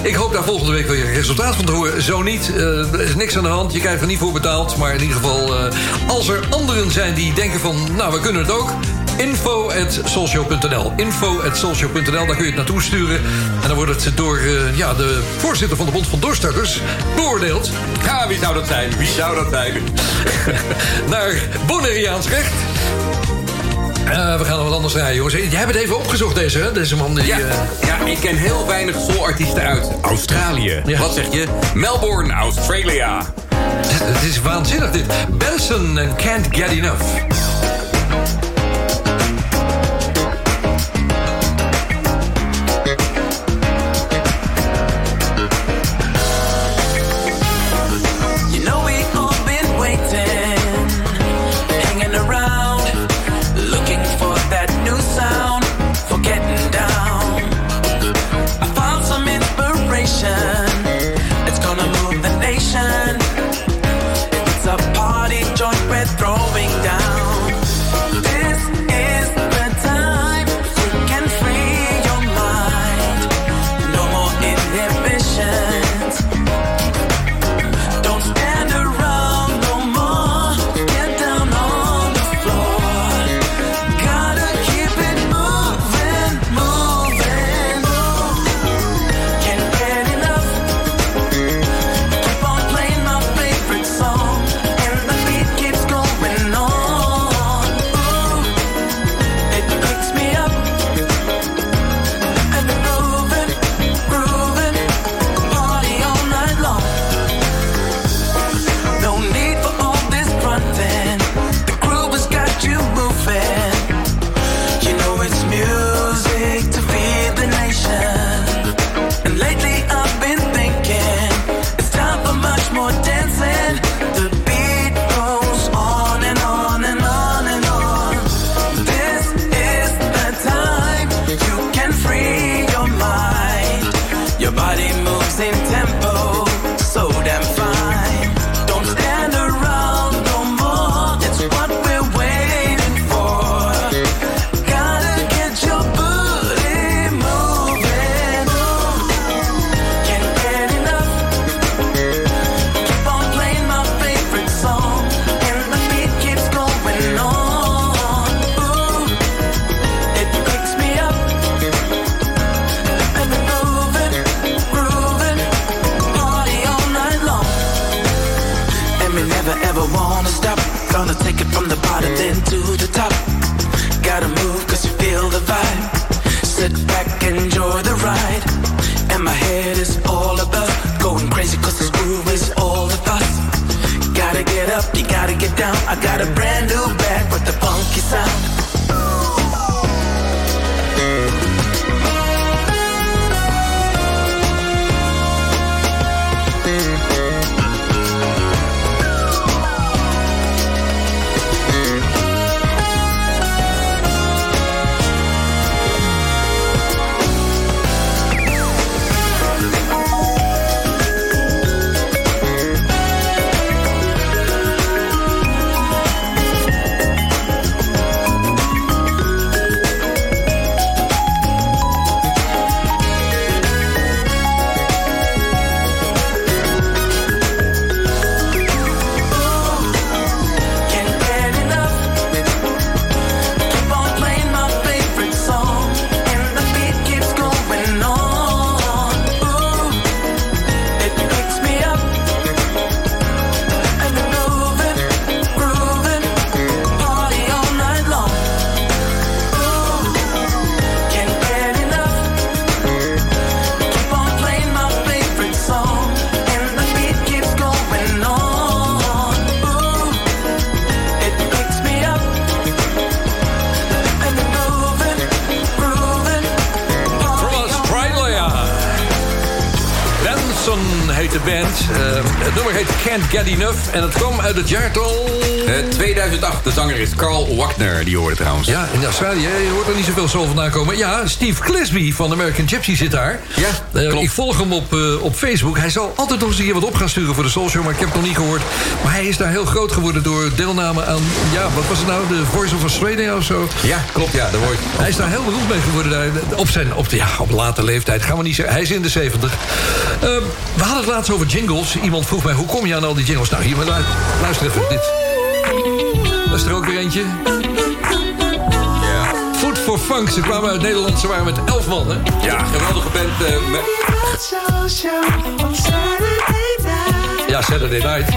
Ik hoop daar volgende week weer een resultaat van te horen. Zo niet, eh, er is niks aan de hand. Je krijgt er niet voor betaald. Maar in ieder geval, eh, als er anderen zijn die denken van... nou, we kunnen het ook... Info at soulshow.nl. Info at soulshow.nl, daar kun je het naartoe sturen. En dan wordt het door eh, ja, de voorzitter van de Bond van Doorstarters beoordeeld. Ja, wie zou dat zijn? Wie zou dat zijn? [laughs] Naar Bonaireaans recht. Eh, we gaan nog wat anders draaien, jongens. Jij hebt het even opgezocht, deze? Deze man die... Ja, eh, ja, ik ken heel weinig soulartiesten uit Australië. Ja. Wat zeg je? Melbourne, Australia. Het is waanzinnig, dit. Benson en Can't Get Enough. Get Enough. En het kwam uit het jaartal... Eh, 2008, de zanger is Carl Wagner, die hoorde trouwens. Ja, in Australië je hoort er niet zoveel soul vandaan komen. Ja, Steve Clisby van American Gypsy zit daar. Ja, Eh. Ik volg hem op, eh, op Facebook. Hij zal altijd nog eens een keer wat op gaan sturen voor de Soul Show... maar ik heb het nog niet gehoord. Maar hij is daar heel groot geworden door deelname aan... ja, wat was het nou? De Voice of Australia of zo? Ja, klopt, ja, daar hoor je. Hij is daar heel beroemd mee geworden. Daar, op zijn op, de, ja, op late leeftijd. Gaan we niet zeggen. Hij is in de 70. Ehm, we hadden het laatst over jingles. Iemand vroeg mij, hoe kom je aan al die jingles? Nou, hier, maar lu- luister even. Dit. Dat is er ook weer eentje. Food for Funk. Ze kwamen uit Nederland. Ze waren met elf man, hè? Ja, geweldige band. eh, met- Ja, Saturday Night.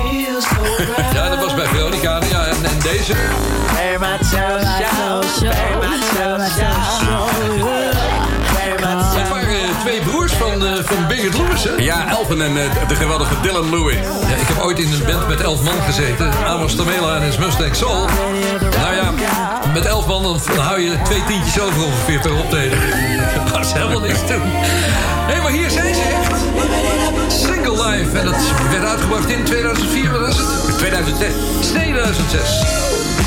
ja, dat was bij Veronica. Ja, en, en deze. Dat waren eh, twee broers van, eh, van Bigot Lewis, hè? ja, Elven en eh, de geweldige Dylan Lewis. Ja, ik heb ooit in een band met elf man gezeten. Amos Tamela en his Mustang Soul. Nou ja, met elf man dan, hou je twee tientjes over ongeveer per optreden. [laughs] Dat was helemaal niks te doen. Hé, maar hier zijn ze echt. Single Life. En dat werd uitgebracht in 2004, wat was het? 2006. 2006.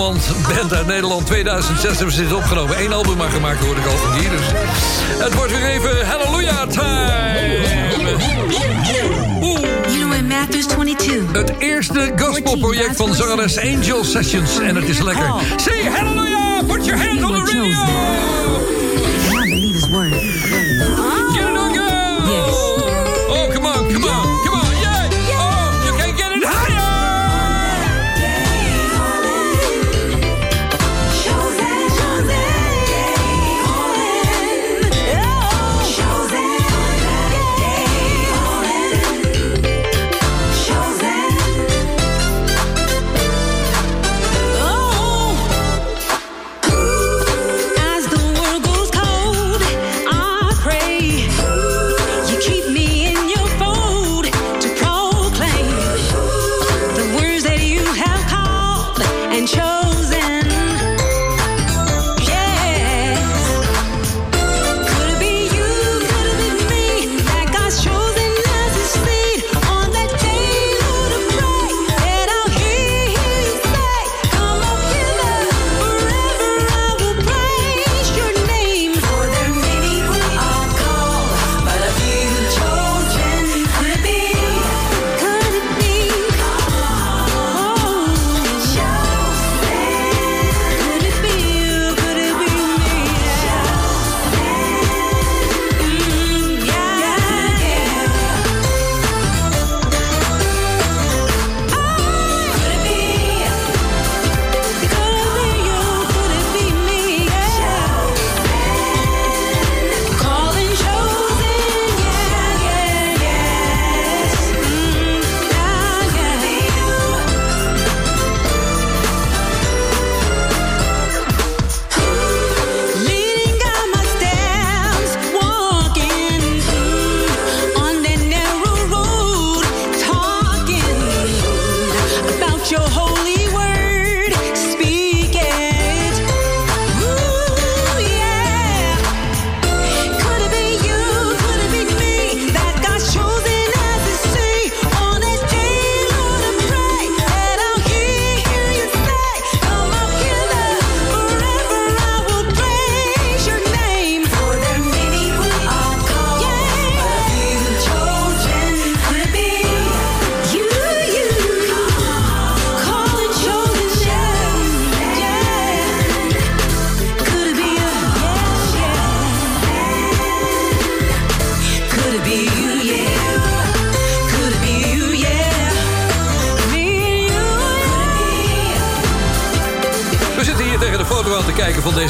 Elfmans band uit Nederland 2006 hebben ze dit opgenomen. Eén album maar gemaakt, hoorde ik al van hier. Dus het wordt weer even Hallelujah time. Matthews 22. Het eerste gospelproject van zangeres Angel Sessions. En het is lekker. Say hallelujah, put your hands on the radio.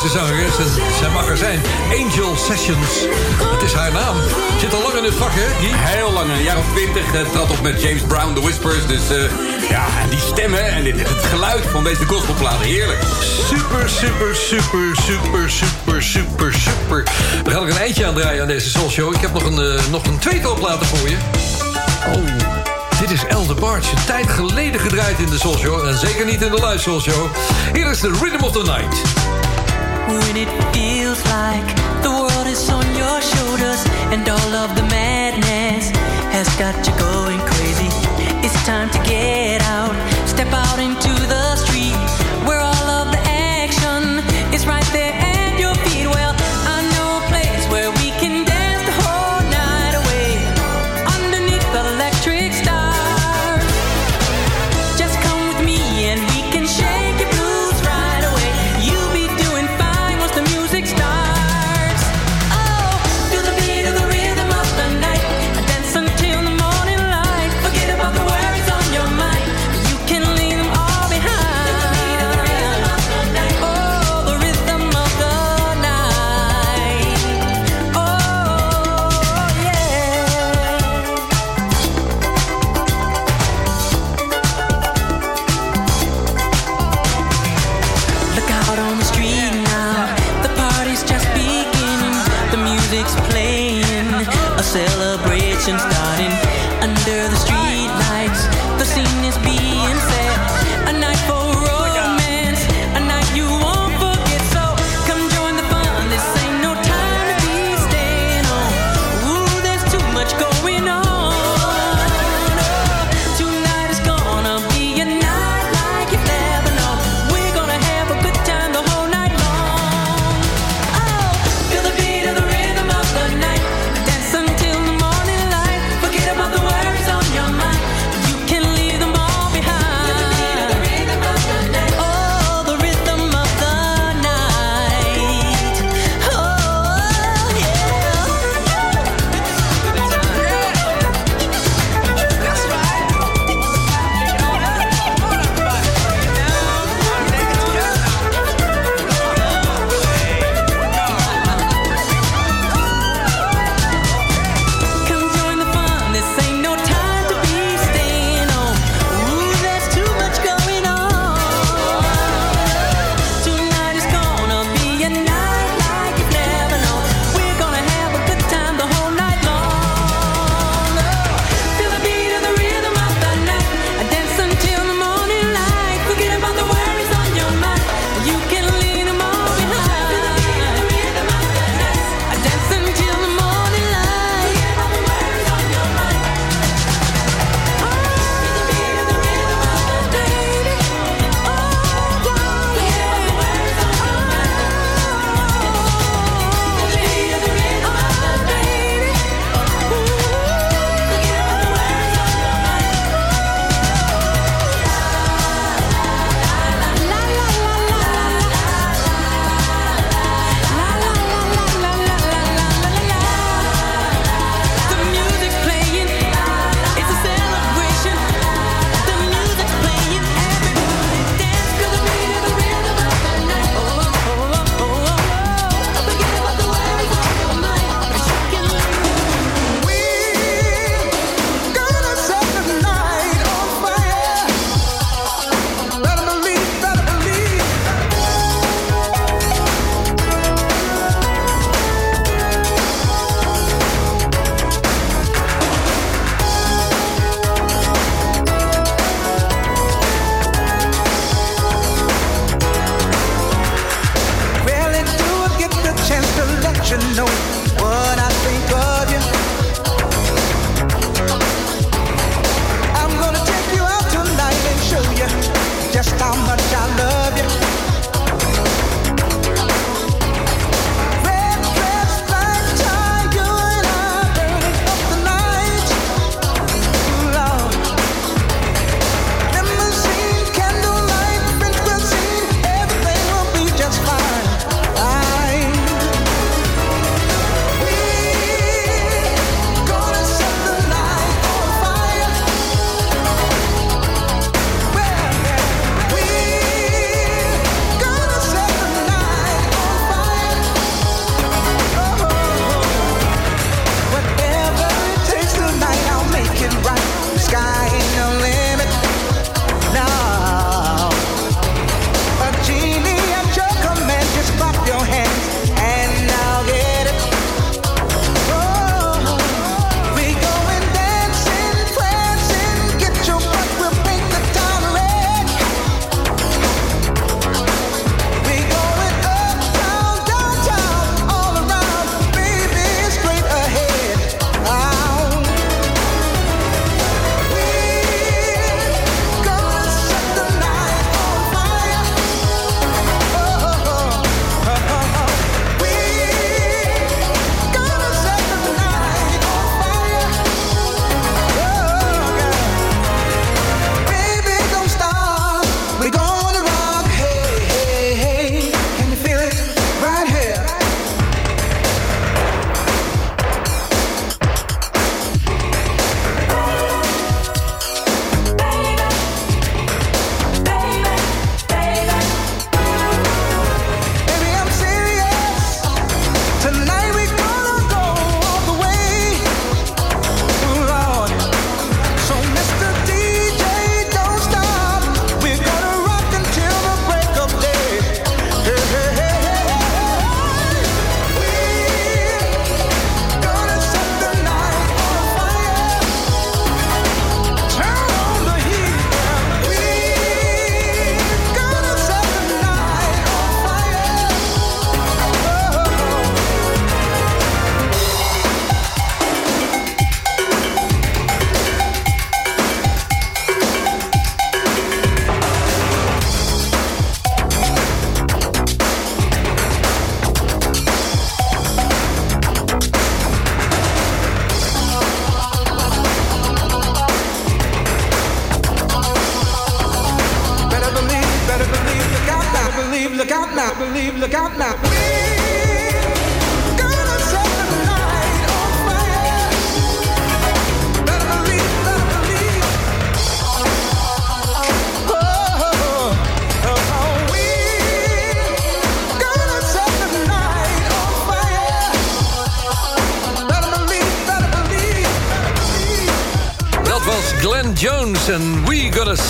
Deze zangeres. En zij mag er zijn. Angel Sessions. Het is haar naam. Zit al lang in het vak, hè, Guy? Heel lang, een jaar of twintig. Uh, trad op met James Brown, The Whispers. Dus eh, ja, die stemmen en dit, het geluid van deze gospelplaten, heerlijk. Super, super, super, super, super, super, super. We gaan er een eindje aan draaien aan deze Soul Show. Ik heb nog een, eh, nog een tweetal platen voor je. Oh, dit is Elder Barge. Een tijd geleden gedraaid in de Soul Show. En zeker niet in de live Soul Show. Hier is de Rhythm of the Night. When it feels like the world is on your shoulders and all of the madness has got you going crazy. It's time to get out, step out into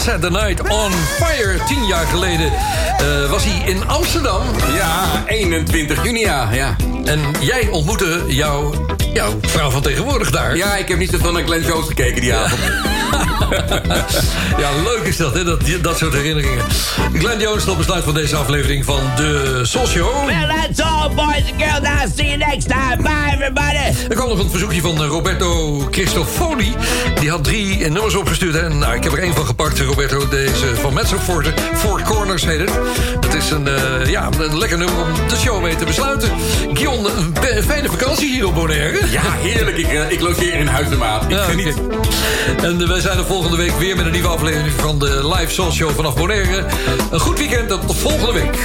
Set the Night on Fire. Tien jaar geleden eh, was hij in Amsterdam. Ja, 21 juni, ja. ja. En jij ontmoette jouw, jouw vrouw van tegenwoordig daar. Ja, ik heb niet zoveel naar Glenn Jones gekeken die avond. [laughs] ja, leuk is dat, hè? Dat, dat soort herinneringen. Glenn Jones tot besluit van deze aflevering van de Soul Show. Well, that's all, boys and girls. I'll see you next time. Bye, everybody. Er kwam nog een verzoekje van eh, Roberto Cristofoli. Die had drie eh, nummers opgestuurd. En nou, ik heb er één van gepakt, Roberto. Deze van Metzoforte. Four Corners heet het. Dat is een, eh, ja, een lekker nummer om de show mee te besluiten. Gion, een be- fijne vakantie hier op Bonaire. Ja, heerlijk. Ik, eh, ik logeer in Huis de Maat. Ik Ja, geniet. En eh, wij zijn er volgende week weer met een nieuwe aflevering van de Live Soul Show vanaf Bonaire. Een goed weekend en tot volgende week.